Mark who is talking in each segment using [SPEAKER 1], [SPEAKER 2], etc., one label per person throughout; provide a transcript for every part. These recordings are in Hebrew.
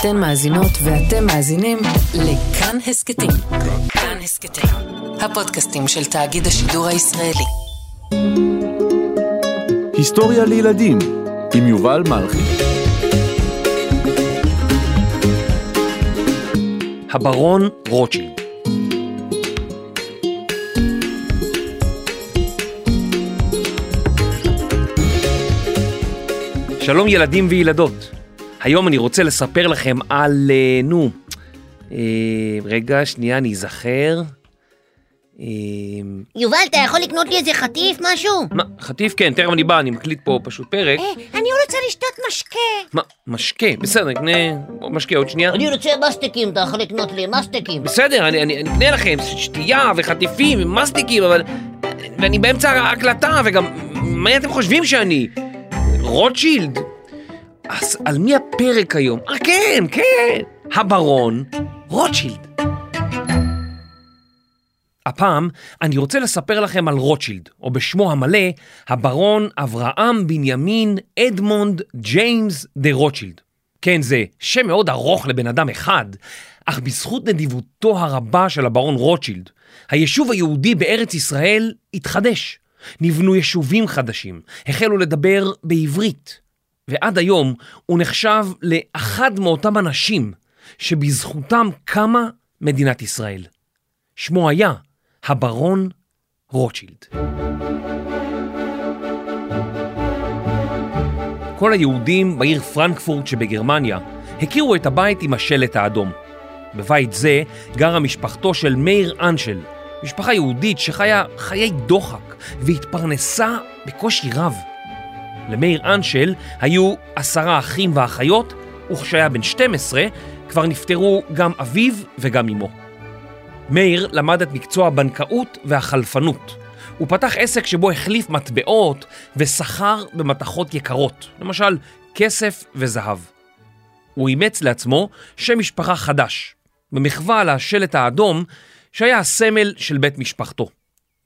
[SPEAKER 1] אתן מאזינות ואתם מאזינים לכאן הסכתים. כאן הסכתים, הפודקאסטים של תאגיד השידור הישראלי.
[SPEAKER 2] היסטוריה לילדים עם יובל מלכי.
[SPEAKER 3] הברון רוטשילד שלום ילדים וילדות, היום אני רוצה לספר לכם על, אה, נו, אה, רגע, שנייה, אני אזכר. אה,
[SPEAKER 4] יובל, אתה יכול לקנות לי איזה חטיף, משהו?
[SPEAKER 3] מה, חטיף? כן, תכף אני בא, אני מקליט פה פשוט פרק.
[SPEAKER 4] אני רוצה לשתות משקה.
[SPEAKER 3] מה, משקה, בסדר, נקנה משקה עוד שנייה.
[SPEAKER 4] אני רוצה מסטיקים, אתה יכול לקנות לי מסטיקים.
[SPEAKER 3] בסדר, אני אקנה לכם שתייה וחטיפים ומסטיקים, אבל... ואני באמצע ההקלטה, וגם... מה אתם חושבים שאני? רוטשילד? אז על מי הפרק היום? אה, כן, כן! הברון רוטשילד. הפעם אני רוצה לספר לכם על רוטשילד, או בשמו המלא, הברון אברהם בנימין אדמונד ג'יימס דה רוטשילד. כן, זה שם מאוד ארוך לבן אדם אחד, אך בזכות נדיבותו הרבה של הברון רוטשילד, היישוב היהודי בארץ ישראל התחדש. נבנו יישובים חדשים, החלו לדבר בעברית, ועד היום הוא נחשב לאחד מאותם אנשים שבזכותם קמה מדינת ישראל. שמו היה הברון רוטשילד. כל היהודים בעיר פרנקפורט שבגרמניה הכירו את הבית עם השלט האדום. בבית זה גרה משפחתו של מאיר אנשל, משפחה יהודית שחיה חיי דוחק והתפרנסה בקושי רב. למאיר אנשל היו עשרה אחים ואחיות, וכשהיה בן 12 כבר נפטרו גם אביו וגם אמו. מאיר למד את מקצוע הבנקאות והחלפנות. הוא פתח עסק שבו החליף מטבעות וסחר במתכות יקרות, למשל כסף וזהב. הוא אימץ לעצמו שם משפחה חדש, במחווה לשלט האדום שהיה הסמל של בית משפחתו.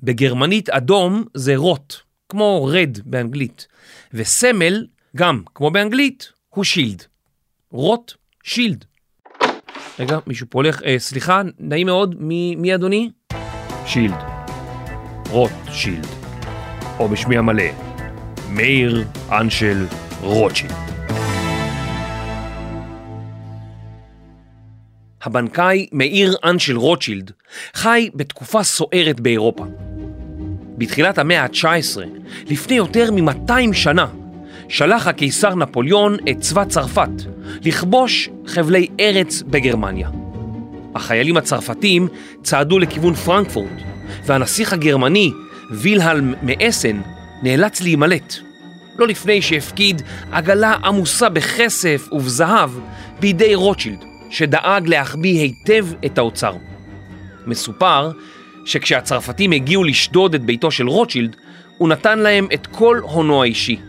[SPEAKER 3] בגרמנית אדום זה רוט, כמו רד באנגלית, וסמל, גם כמו באנגלית, הוא שילד. רוט שילד. רגע, מישהו פה הולך, אה, סליחה, נעים מאוד, מי, מי אדוני? שילד. רוט שילד. או בשמי המלא, מאיר אנשל רוטשילד. הבנקאי מאיר אנשל רוטשילד חי בתקופה סוערת באירופה. בתחילת המאה ה-19, לפני יותר מ-200 שנה, שלח הקיסר נפוליאון את צבא צרפת לכבוש חבלי ארץ בגרמניה. החיילים הצרפתים צעדו לכיוון פרנקפורט, והנסיך הגרמני, וילהלם מאסן, נאלץ להימלט. לא לפני שהפקיד עגלה עמוסה בכסף ובזהב בידי רוטשילד, שדאג להחביא היטב את האוצר. מסופר שכשהצרפתים הגיעו לשדוד את ביתו של רוטשילד, הוא נתן להם את כל הונו האישי.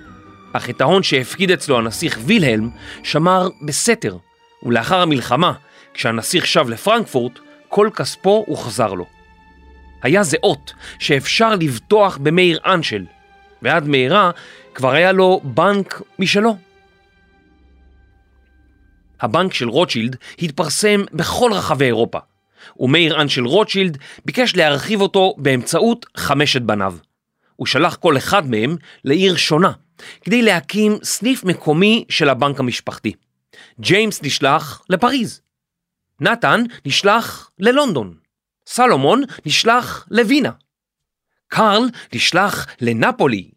[SPEAKER 3] אך את ההון שהפקיד אצלו הנסיך וילהלם שמר בסתר, ולאחר המלחמה, כשהנסיך שב לפרנקפורט, כל כספו הוחזר לו. היה זה אות שאפשר לבטוח במאיר אנשל, ועד מהרה כבר היה לו בנק משלו. הבנק של רוטשילד התפרסם בכל רחבי אירופה, ומאיר אנשל רוטשילד ביקש להרחיב אותו באמצעות חמשת בניו. הוא שלח כל אחד מהם לעיר שונה, כדי להקים סניף מקומי של הבנק המשפחתי. ג'יימס נשלח לפריז. נתן נשלח ללונדון. סלומון נשלח לווינה. קרל נשלח לנפולי.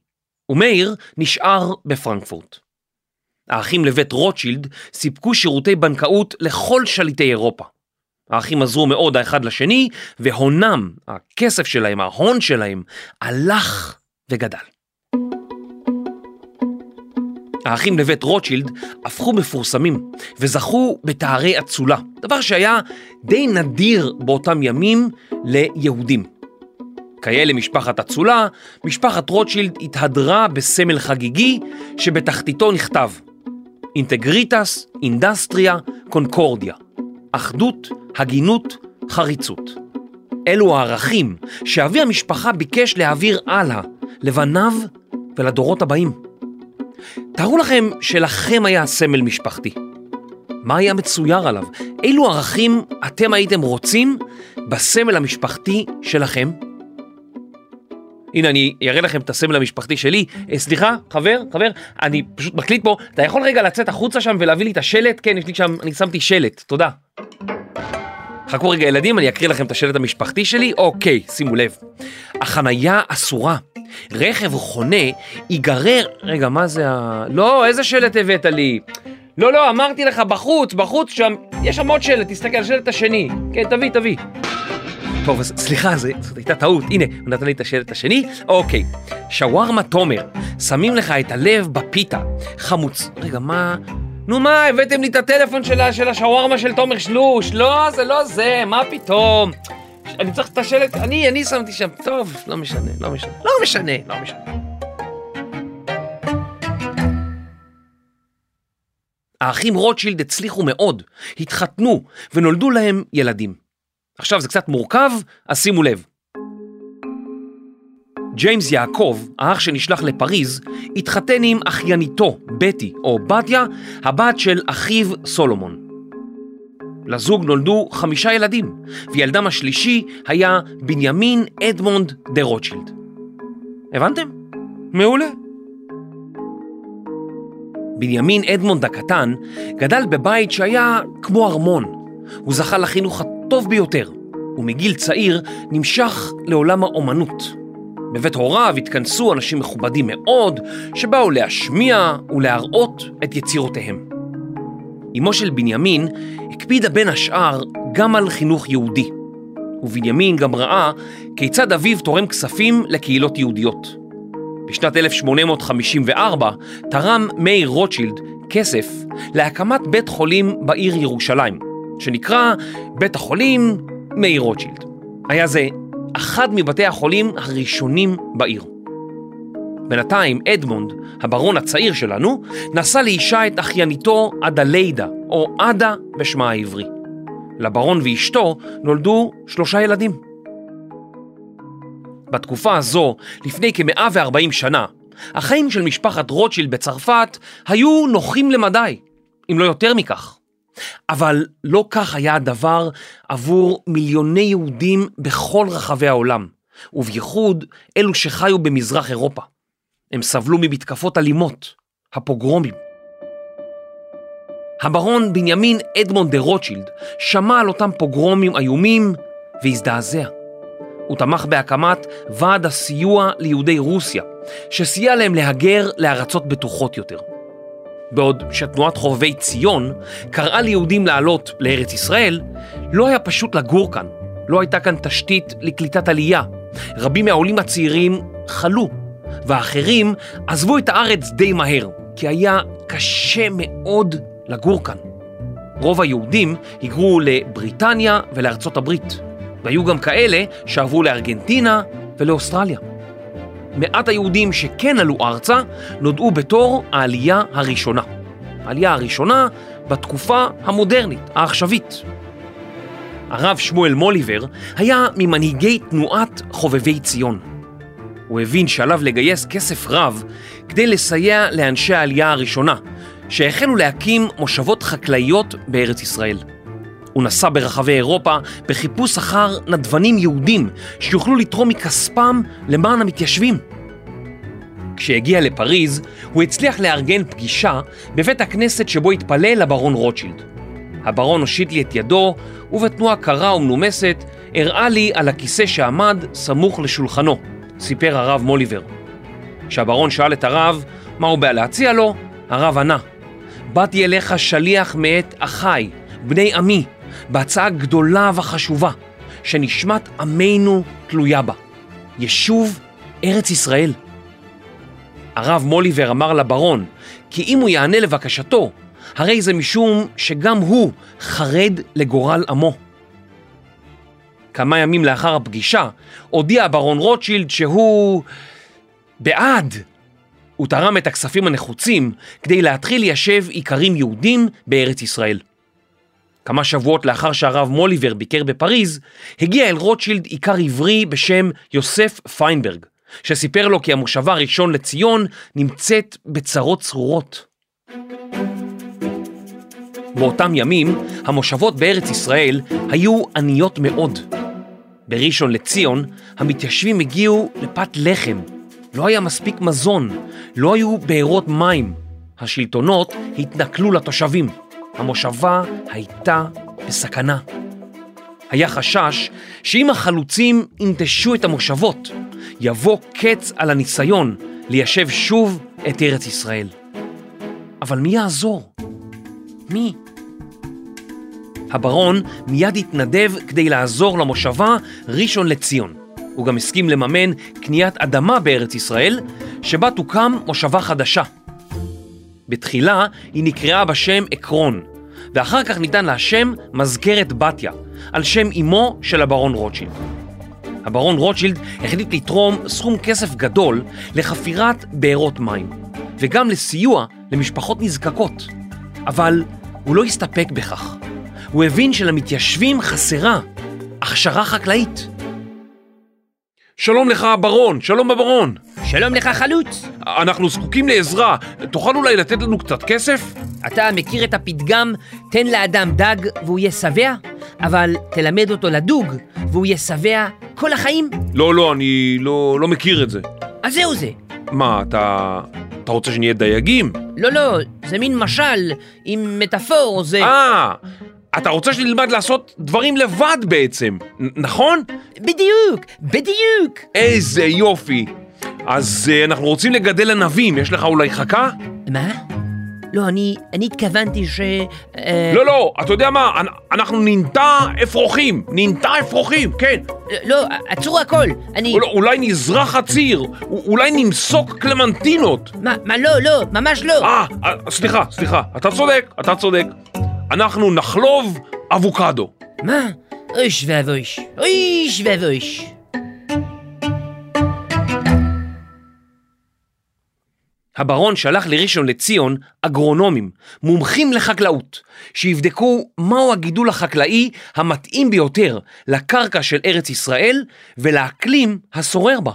[SPEAKER 3] ומאיר נשאר בפרנקפורט. האחים לבית רוטשילד סיפקו שירותי בנקאות לכל שליטי אירופה. האחים עזרו מאוד האחד לשני, והונם, הכסף שלהם, ההון שלהם, הלך וגדל. האחים לבית רוטשילד הפכו מפורסמים וזכו בתארי אצולה, דבר שהיה די נדיר באותם ימים ליהודים. כיאה למשפחת אצולה, משפחת רוטשילד התהדרה בסמל חגיגי שבתחתיתו נכתב אינטגריטס, אינדסטריה, קונקורדיה, אחדות, הגינות, חריצות. אלו הערכים שאבי המשפחה ביקש להעביר הלאה לבניו ולדורות הבאים. תארו לכם שלכם היה סמל משפחתי. מה היה מצויר עליו? אילו ערכים אתם הייתם רוצים בסמל המשפחתי שלכם? הנה, אני אראה לכם את הסמל המשפחתי שלי. אה, סליחה, חבר, חבר, אני פשוט מקליט פה. אתה יכול רגע לצאת החוצה שם ולהביא לי את השלט? כן, יש לי שם, אני שמתי שלט, תודה. חכו רגע ילדים, אני אקריא לכם את השלט המשפחתי שלי. אוקיי, שימו לב. החנייה אסורה. רכב חונה ייגרר... רגע, מה זה ה... לא, איזה שלט הבאת לי? לא, לא, אמרתי לך, בחוץ, בחוץ שם, יש שם עוד שלט, תסתכל, השלט השני. כן, תביא, תביא. טוב, אז סליחה, זו- זאת הייתה טעות. הנה, הוא נתן לי את השלט השני. אוקיי. שווארמה תומר, שמים לך את הלב בפיתה. חמוץ. רגע, מה... נו מה, הבאתם לי את הטלפון של, של השווארמה של תומר שלוש. לא, זה לא זה, מה פתאום? אני צריך את השלט, אני, אני שמתי שם. טוב, לא משנה, לא משנה. לא משנה, לא משנה. האחים רוטשילד הצליחו מאוד, התחתנו ונולדו להם ילדים. עכשיו זה קצת מורכב, אז שימו לב. ג'יימס יעקב, האח שנשלח לפריז, התחתן עם אחייניתו, בטי, או בתיה, הבת של אחיו סולומון. לזוג נולדו חמישה ילדים, וילדם השלישי היה בנימין אדמונד דה רוטשילד. הבנתם? מעולה. בנימין אדמונד הקטן גדל בבית שהיה כמו ארמון. הוא זכה לחינוך הטוב ביותר, ומגיל צעיר נמשך לעולם האומנות. בבית הוריו התכנסו אנשים מכובדים מאוד, שבאו להשמיע ולהראות את יצירותיהם. אמו של בנימין הקפידה בין השאר גם על חינוך יהודי, ובנימין גם ראה כיצד אביו תורם כספים לקהילות יהודיות. בשנת 1854 תרם מאיר רוטשילד כסף להקמת בית חולים בעיר ירושלים, שנקרא בית החולים מאיר רוטשילד. היה זה אחד מבתי החולים הראשונים בעיר. בינתיים אדמונד, הברון הצעיר שלנו, נשא לאישה את אחייניתו עדה לידה, או עדה בשמה העברי. לברון ואשתו נולדו שלושה ילדים. בתקופה הזו, לפני כ-140 שנה, החיים של משפחת רוטשילד בצרפת היו נוחים למדי, אם לא יותר מכך. אבל לא כך היה הדבר עבור מיליוני יהודים בכל רחבי העולם, ובייחוד אלו שחיו במזרח אירופה. הם סבלו ממתקפות אלימות, הפוגרומים. הברון בנימין אדמונד דה רוטשילד שמע על אותם פוגרומים איומים והזדעזע. הוא תמך בהקמת ועד הסיוע ליהודי רוסיה, שסייע להם להגר לארצות בטוחות יותר. בעוד שתנועת חובבי ציון קראה ליהודים לעלות לארץ ישראל, לא היה פשוט לגור כאן, לא הייתה כאן תשתית לקליטת עלייה. רבים מהעולים הצעירים חלו, והאחרים עזבו את הארץ די מהר, כי היה קשה מאוד לגור כאן. רוב היהודים היגרו לבריטניה ולארצות הברית, והיו גם כאלה שעברו לארגנטינה ולאוסטרליה. מעט היהודים שכן עלו ארצה נודעו בתור העלייה הראשונה. העלייה הראשונה בתקופה המודרנית, העכשווית. הרב שמואל מוליבר היה ממנהיגי תנועת חובבי ציון. הוא הבין שעליו לגייס כסף רב כדי לסייע לאנשי העלייה הראשונה, שהחלו להקים מושבות חקלאיות בארץ ישראל. הוא נסע ברחבי אירופה בחיפוש אחר נדבנים יהודים שיוכלו לתרום מכספם למען המתיישבים. כשהגיע לפריז, הוא הצליח לארגן פגישה בבית הכנסת שבו התפלל הברון רוטשילד. הברון הושיט לי את ידו, ובתנועה קרה ומנומסת הראה לי על הכיסא שעמד סמוך לשולחנו, סיפר הרב מוליבר. כשהברון שאל את הרב מה הוא בא להציע לו, הרב ענה: באתי אליך שליח מאת אחיי, בני עמי, בהצעה גדולה וחשובה, שנשמת עמנו תלויה בה, יישוב ארץ ישראל. הרב מוליבר אמר לברון כי אם הוא יענה לבקשתו, הרי זה משום שגם הוא חרד לגורל עמו. כמה ימים לאחר הפגישה הודיע הברון רוטשילד שהוא בעד. הוא תרם את הכספים הנחוצים כדי להתחיל ליישב איכרים יהודים בארץ ישראל. כמה שבועות לאחר שהרב מוליבר ביקר בפריז, הגיע אל רוטשילד איכר עברי בשם יוסף פיינברג, שסיפר לו כי המושבה הראשון לציון נמצאת בצרות צרורות. באותם ימים, המושבות בארץ ישראל היו עניות מאוד. בראשון לציון, המתיישבים הגיעו לפת לחם. לא היה מספיק מזון, לא היו בארות מים. השלטונות התנכלו לתושבים. המושבה הייתה בסכנה. היה חשש שאם החלוצים ינטשו את המושבות, יבוא קץ על הניסיון ליישב שוב את ארץ ישראל. אבל מי יעזור? מי? הברון מיד התנדב כדי לעזור למושבה ראשון לציון. הוא גם הסכים לממן קניית אדמה בארץ ישראל, שבה תוקם מושבה חדשה. בתחילה היא נקראה בשם עקרון, ואחר כך ניתן לה שם מזכרת בתיה, על שם אמו של הברון רוטשילד. הברון רוטשילד החליט לתרום סכום כסף גדול לחפירת בארות מים, וגם לסיוע למשפחות נזקקות. אבל הוא לא הסתפק בכך. הוא הבין שלמתיישבים חסרה הכשרה חקלאית. שלום לך, ברון, שלום בברון.
[SPEAKER 5] שלום לך חלוץ,
[SPEAKER 3] אנחנו זקוקים לעזרה, תוכל אולי לתת לנו קצת כסף?
[SPEAKER 5] אתה מכיר את הפתגם תן לאדם דג והוא יהיה שבע, אבל תלמד אותו לדוג והוא יהיה שבע כל החיים?
[SPEAKER 3] לא, לא, אני לא, לא מכיר את זה.
[SPEAKER 5] אז זהו זה.
[SPEAKER 3] מה, אתה... אתה רוצה שנהיה דייגים?
[SPEAKER 5] לא, לא, זה מין משל עם מטאפור, זה...
[SPEAKER 3] אה, אתה רוצה שנלמד לעשות דברים לבד בעצם, נכון?
[SPEAKER 5] בדיוק, בדיוק.
[SPEAKER 3] איזה יופי. אז uh, אנחנו רוצים לגדל ענבים, יש לך אולי חכה?
[SPEAKER 5] מה? לא, אני, אני התכוונתי ש... אה,
[SPEAKER 3] לא, לא, אתה יודע מה, אנ- אנחנו ננטע אפרוחים, ננטע אפרוחים, כן.
[SPEAKER 5] לא, עצרו הכל. אני...
[SPEAKER 3] אול- אולי נזרח חציר, א- אולי נמסוק קלמנטינות.
[SPEAKER 5] מה, מה, לא, לא, ממש לא.
[SPEAKER 3] אה, אה, סליחה, סליחה, אתה צודק, אתה צודק. אנחנו נחלוב אבוקדו.
[SPEAKER 5] מה? אויש ואבויש. אויש ואבויש.
[SPEAKER 3] הברון שלח לראשון לציון אגרונומים, מומחים לחקלאות, שיבדקו מהו הגידול החקלאי המתאים ביותר לקרקע של ארץ ישראל ולאקלים השורר בה.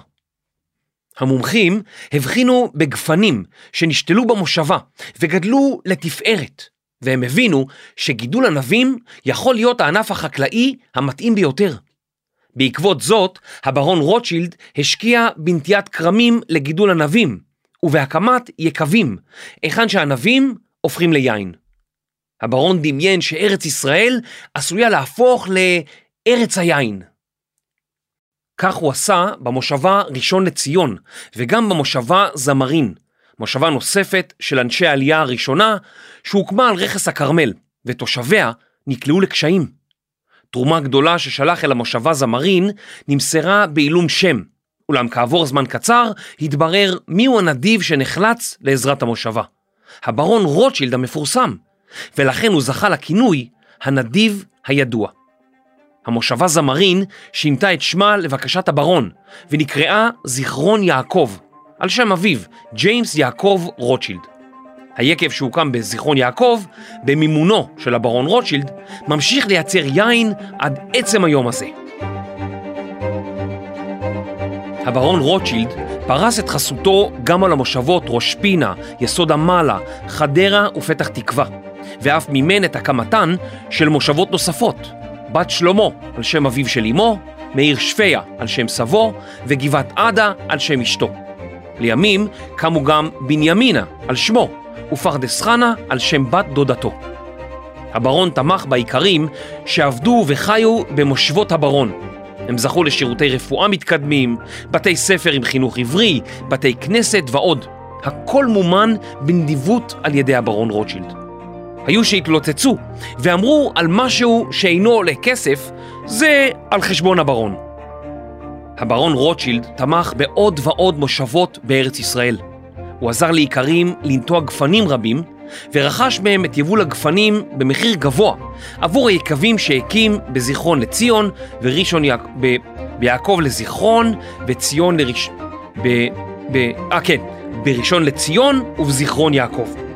[SPEAKER 3] המומחים הבחינו בגפנים שנשתלו במושבה וגדלו לתפארת, והם הבינו שגידול ענבים יכול להיות הענף החקלאי המתאים ביותר. בעקבות זאת, הברון רוטשילד השקיע בנטיית כרמים לגידול ענבים, ובהקמת יקבים, היכן שהענבים הופכים ליין. הברון דמיין שארץ ישראל עשויה להפוך לארץ היין. כך הוא עשה במושבה ראשון לציון, וגם במושבה זמרין, מושבה נוספת של אנשי העלייה הראשונה, שהוקמה על רכס הכרמל, ותושביה נקלעו לקשיים. תרומה גדולה ששלח אל המושבה זמרין נמסרה בעילום שם, אולם כעבור זמן קצר התברר מיהו הנדיב שנחלץ לעזרת המושבה. הברון רוטשילד המפורסם, ולכן הוא זכה לכינוי הנדיב הידוע. המושבה זמרין שינתה את שמה לבקשת הברון, ונקראה זיכרון יעקב, על שם אביו, ג'יימס יעקב רוטשילד. היקב שהוקם בזיכרון יעקב, במימונו של הברון רוטשילד, ממשיך לייצר יין עד עצם היום הזה. הברון רוטשילד פרס את חסותו גם על המושבות ראש פינה, יסוד המעלה, חדרה ופתח תקווה, ואף מימן את הקמתן של מושבות נוספות, בת שלמה על שם אביו של אמו, מאיר שפיה על שם סבו וגבעת עדה על שם אשתו. לימים קמו גם בנימינה על שמו ופרדס חנה על שם בת דודתו. הברון תמך באיכרים שעבדו וחיו במושבות הברון. הם זכו לשירותי רפואה מתקדמים, בתי ספר עם חינוך עברי, בתי כנסת ועוד. הכל מומן בנדיבות על ידי הברון רוטשילד. היו שהתלוצצו ואמרו על משהו שאינו עולה כסף, זה על חשבון הברון. הברון רוטשילד תמך בעוד ועוד מושבות בארץ ישראל. הוא עזר לאיכרים לנטוע גפנים רבים, ורכש מהם את יבול הגפנים במחיר גבוה עבור היקבים שהקים בזיכרון לציון וראשון יעק... ב... ביעקב לזיכרון וציון לראש... ב... ב... אה כן, בראשון לציון ובזיכרון יעקב.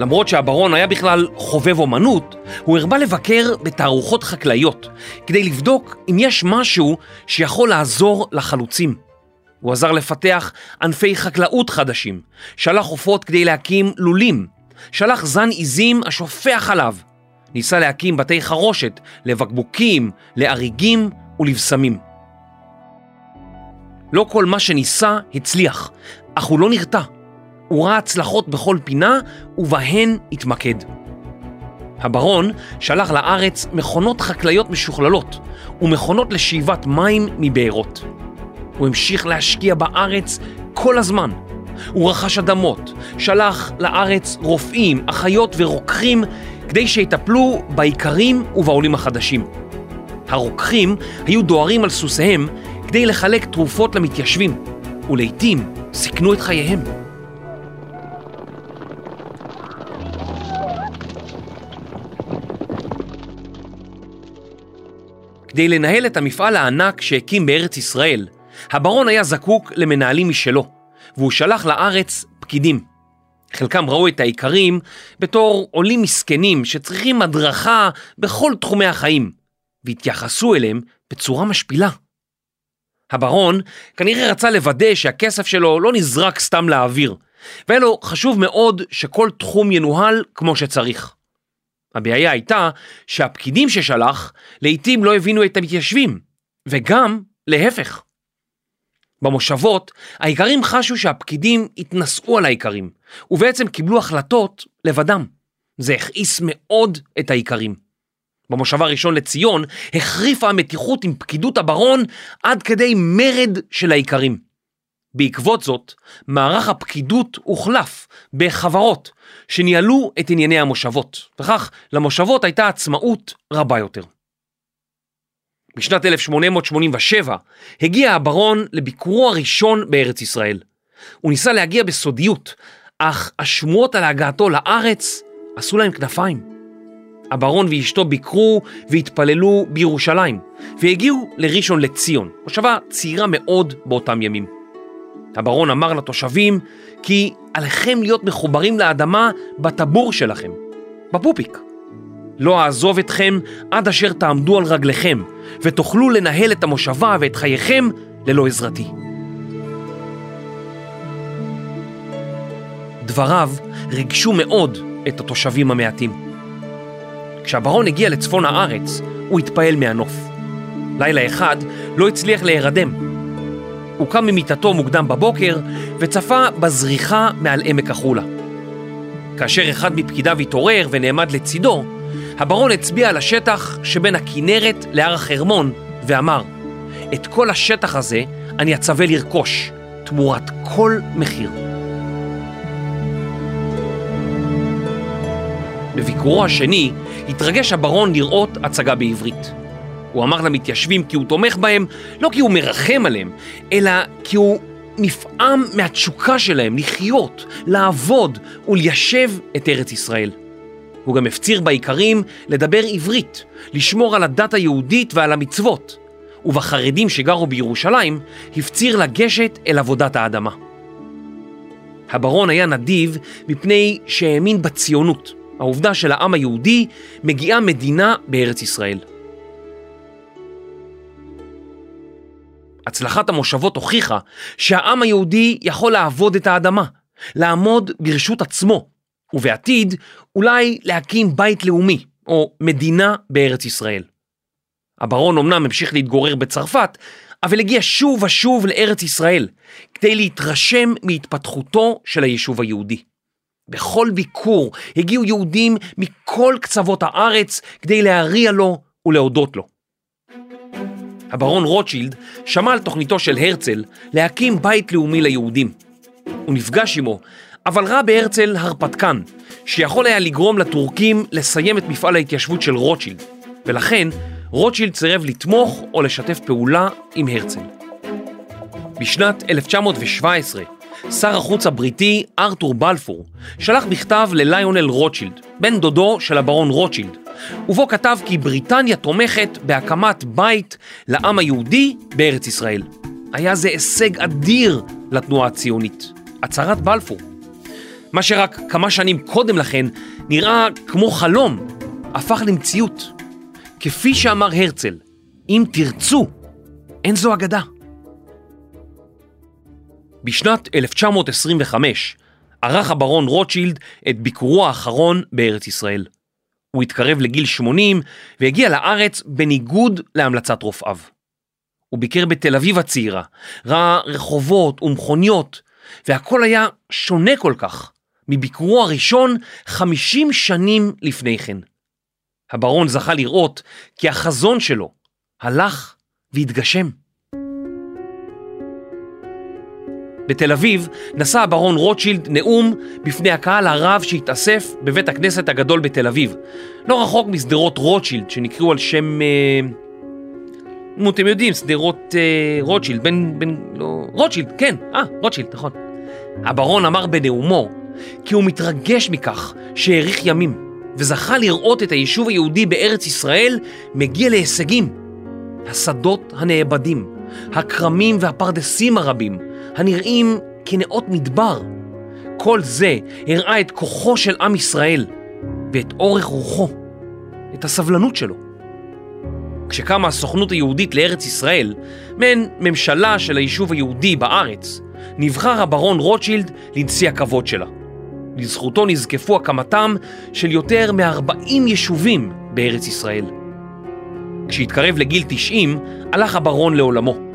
[SPEAKER 3] למרות שהברון היה בכלל חובב אומנות, הוא הרבה לבקר בתערוכות חקלאיות כדי לבדוק אם יש משהו שיכול לעזור לחלוצים. הוא עזר לפתח ענפי חקלאות חדשים, שלח עופות כדי להקים לולים, שלח זן עיזים השופח עליו. ניסה להקים בתי חרושת לבקבוקים, לאריגים ולבשמים. לא כל מה שניסה הצליח, אך הוא לא נרתע. הוא ראה הצלחות בכל פינה, ובהן התמקד. הברון שלח לארץ מכונות חקלאיות משוכללות ומכונות לשאיבת מים מבארות. הוא המשיך להשקיע בארץ כל הזמן. הוא רכש אדמות, שלח לארץ רופאים, אחיות ורוקחים כדי שיטפלו באיכרים ובעולים החדשים. הרוקחים היו דוהרים על סוסיהם כדי לחלק תרופות למתיישבים, ולעיתים סיכנו את חייהם. כדי לנהל את המפעל הענק שהקים בארץ ישראל, הברון היה זקוק למנהלים משלו, והוא שלח לארץ פקידים. חלקם ראו את האיכרים בתור עולים מסכנים שצריכים הדרכה בכל תחומי החיים, והתייחסו אליהם בצורה משפילה. הברון כנראה רצה לוודא שהכסף שלו לא נזרק סתם לאוויר, והיה לו חשוב מאוד שכל תחום ינוהל כמו שצריך. הבעיה הייתה שהפקידים ששלח לעתים לא הבינו את המתיישבים, וגם להפך. במושבות, האיכרים חשו שהפקידים התנשאו על האיכרים, ובעצם קיבלו החלטות לבדם. זה הכעיס מאוד את האיכרים. במושב הראשון לציון החריפה המתיחות עם פקידות הברון עד כדי מרד של האיכרים. בעקבות זאת, מערך הפקידות הוחלף בחברות שניהלו את ענייני המושבות, וכך למושבות הייתה עצמאות רבה יותר. בשנת 1887 הגיע הברון לביקורו הראשון בארץ ישראל. הוא ניסה להגיע בסודיות, אך השמועות על הגעתו לארץ עשו להם כנפיים. הברון ואשתו ביקרו והתפללו בירושלים, והגיעו לראשון לציון, מושבה צעירה מאוד באותם ימים. הברון אמר לתושבים כי עליכם להיות מחוברים לאדמה בטבור שלכם, בפופיק. לא אעזוב אתכם עד אשר תעמדו על רגליכם, ותוכלו לנהל את המושבה ואת חייכם ללא עזרתי. דבריו ריגשו מאוד את התושבים המעטים. כשהברון הגיע לצפון הארץ, הוא התפעל מהנוף. לילה אחד לא הצליח להירדם. הוא קם ממיטתו מוקדם בבוקר וצפה בזריחה מעל עמק החולה. כאשר אחד מפקידיו התעורר ונעמד לצידו, הברון הצביע על השטח שבין הכנרת להר החרמון ואמר, את כל השטח הזה אני אצווה לרכוש, תמורת כל מחיר. בביקורו השני התרגש הברון לראות הצגה בעברית. הוא אמר למתיישבים כי הוא תומך בהם, לא כי הוא מרחם עליהם, אלא כי הוא נפעם מהתשוקה שלהם לחיות, לעבוד וליישב את ארץ ישראל. הוא גם הפציר באיכרים לדבר עברית, לשמור על הדת היהודית ועל המצוות, ובחרדים שגרו בירושלים הפציר לגשת אל עבודת האדמה. הברון היה נדיב מפני שהאמין בציונות, העובדה שלעם היהודי מגיעה מדינה בארץ ישראל. הצלחת המושבות הוכיחה שהעם היהודי יכול לעבוד את האדמה, לעמוד ברשות עצמו, ובעתיד אולי להקים בית לאומי או מדינה בארץ ישראל. הברון אמנם המשיך להתגורר בצרפת, אבל הגיע שוב ושוב לארץ ישראל כדי להתרשם מהתפתחותו של היישוב היהודי. בכל ביקור הגיעו יהודים מכל קצוות הארץ כדי להריע לו ולהודות לו. הברון רוטשילד שמע על תוכניתו של הרצל להקים בית לאומי ליהודים. הוא נפגש עמו, אבל ראה בהרצל הרפתקן, שיכול היה לגרום לטורקים לסיים את מפעל ההתיישבות של רוטשילד, ולכן רוטשילד סירב לתמוך או לשתף פעולה עם הרצל. בשנת 1917, שר החוץ הבריטי ארתור בלפור שלח מכתב לליונל רוטשילד, בן דודו של הברון רוטשילד, ובו כתב כי בריטניה תומכת בהקמת בית לעם היהודי בארץ ישראל. היה זה הישג אדיר לתנועה הציונית, הצהרת בלפור. מה שרק כמה שנים קודם לכן נראה כמו חלום, הפך למציאות. כפי שאמר הרצל, אם תרצו, אין זו אגדה. בשנת 1925, ערך הברון רוטשילד את ביקורו האחרון בארץ ישראל. הוא התקרב לגיל 80 והגיע לארץ בניגוד להמלצת רופאיו. הוא ביקר בתל אביב הצעירה, ראה רחובות ומכוניות, והכל היה שונה כל כך מביקורו הראשון 50 שנים לפני כן. הברון זכה לראות כי החזון שלו הלך והתגשם. בתל אביב נשא הברון רוטשילד נאום בפני הקהל הרב שהתאסף בבית הכנסת הגדול בתל אביב, לא רחוק משדרות רוטשילד שנקראו על שם... אה, נו, אתם יודעים, שדרות אה, רוטשילד, בן... בן... לא... רוטשילד, כן, אה, רוטשילד, נכון. הברון אמר בנאומו כי הוא מתרגש מכך שהאריך ימים וזכה לראות את היישוב היהודי בארץ ישראל מגיע להישגים. השדות הנאבדים, הכרמים והפרדסים הרבים, הנראים כנאות מדבר. כל זה הראה את כוחו של עם ישראל ואת אורך רוחו, את הסבלנות שלו. כשקמה הסוכנות היהודית לארץ ישראל, מעין ממשלה של היישוב היהודי בארץ, נבחר הברון רוטשילד לנשיא הכבוד שלה. לזכותו נזקפו הקמתם של יותר מ-40 יישובים בארץ ישראל. כשהתקרב לגיל 90, הלך הברון לעולמו.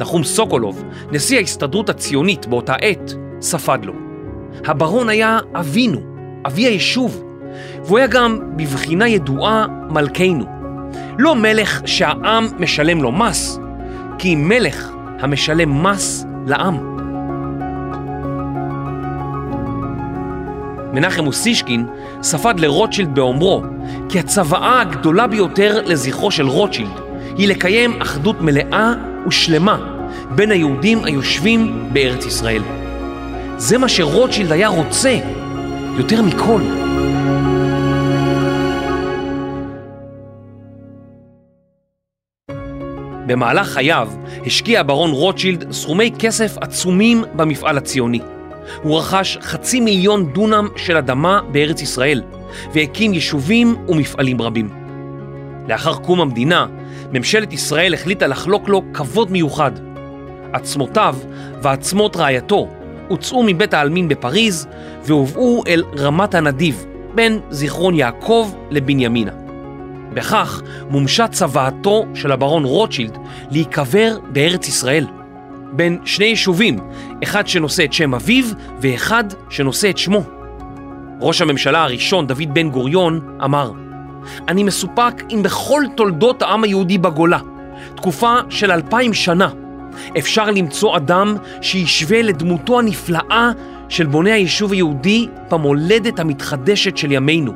[SPEAKER 3] נחום סוקולוב, נשיא ההסתדרות הציונית באותה עת, ספד לו. הברון היה אבינו, אבי היישוב, והוא היה גם בבחינה ידועה מלכנו. לא מלך שהעם משלם לו מס, כי מלך המשלם מס לעם. מנחם אוסישקין ספד לרוטשילד באומרו כי הצוואה הגדולה ביותר לזכרו של רוטשילד היא לקיים אחדות מלאה ושלמה בין היהודים היושבים בארץ ישראל. זה מה שרוטשילד היה רוצה יותר מכל. במהלך חייו השקיע הברון רוטשילד סכומי כסף עצומים במפעל הציוני. הוא רכש חצי מיליון דונם של אדמה בארץ ישראל והקים יישובים ומפעלים רבים. לאחר קום המדינה, ממשלת ישראל החליטה לחלוק לו כבוד מיוחד. עצמותיו ועצמות רעייתו הוצאו מבית העלמין בפריז והובאו אל רמת הנדיב, בין זיכרון יעקב לבנימינה. בכך מומשה צוואתו של הברון רוטשילד להיקבר בארץ ישראל. בין שני יישובים, אחד שנושא את שם אביו ואחד שנושא את שמו. ראש הממשלה הראשון, דוד בן גוריון, אמר אני מסופק אם בכל תולדות העם היהודי בגולה, תקופה של אלפיים שנה, אפשר למצוא אדם שישווה לדמותו הנפלאה של בוני היישוב היהודי במולדת המתחדשת של ימינו,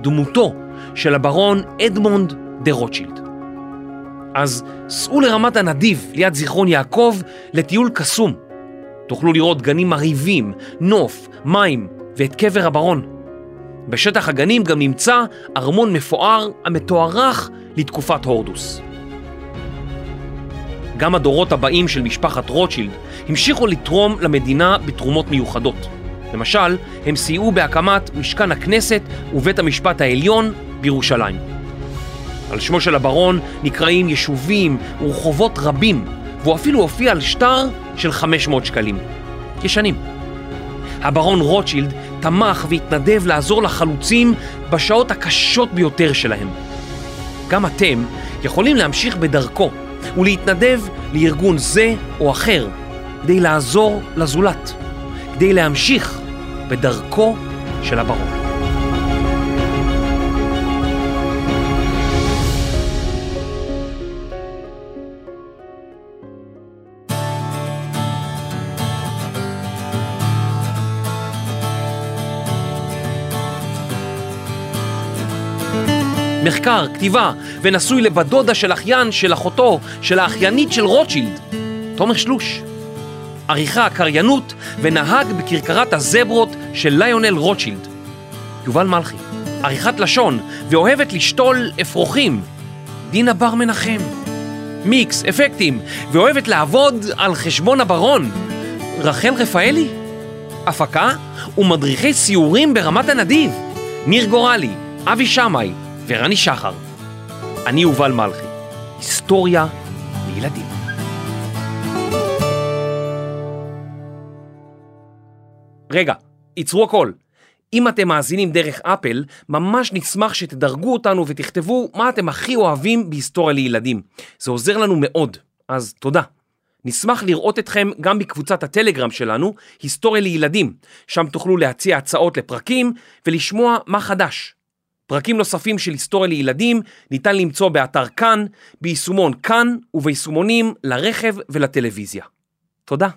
[SPEAKER 3] דמותו של הברון אדמונד דה רוטשילד. אז סעו לרמת הנדיב ליד זיכרון יעקב לטיול קסום. תוכלו לראות גנים מרהיבים, נוף, מים ואת קבר הברון. בשטח הגנים גם נמצא ארמון מפואר המתוארך לתקופת הורדוס. גם הדורות הבאים של משפחת רוטשילד המשיכו לתרום למדינה בתרומות מיוחדות. למשל, הם סייעו בהקמת משכן הכנסת ובית המשפט העליון בירושלים. על שמו של הברון נקראים יישובים ורחובות רבים, והוא אפילו הופיע על שטר של 500 שקלים. ישנים. הברון רוטשילד תמך והתנדב לעזור לחלוצים בשעות הקשות ביותר שלהם. גם אתם יכולים להמשיך בדרכו ולהתנדב לארגון זה או אחר כדי לעזור לזולת, כדי להמשיך בדרכו של הברון. מחקר, כתיבה, ונשוי לבת דודה של אחיין של אחותו, של האחיינית של רוטשילד, תומר שלוש. עריכה, קריינות ונהג בכרכרת הזברות של ליונל רוטשילד. יובל מלכי. עריכת לשון ואוהבת לשתול אפרוחים. דינה בר מנחם. מיקס, אפקטים, ואוהבת לעבוד על חשבון הברון. רחל רפאלי. הפקה ומדריכי סיורים ברמת הנדיב. ניר גורלי, אבי שמאי, ורני שחר. אני יובל מלכי, היסטוריה לילדים. רגע, ייצרו הכל. אם אתם מאזינים דרך אפל, ממש נשמח שתדרגו אותנו ותכתבו מה אתם הכי אוהבים בהיסטוריה לילדים. זה עוזר לנו מאוד, אז תודה. נשמח לראות אתכם גם בקבוצת הטלגרם שלנו, היסטוריה לילדים, שם תוכלו להציע הצעות לפרקים ולשמוע מה חדש. פרקים נוספים של היסטוריה לילדים ניתן למצוא באתר כאן, ביישומון כאן וביישומונים לרכב ולטלוויזיה. תודה.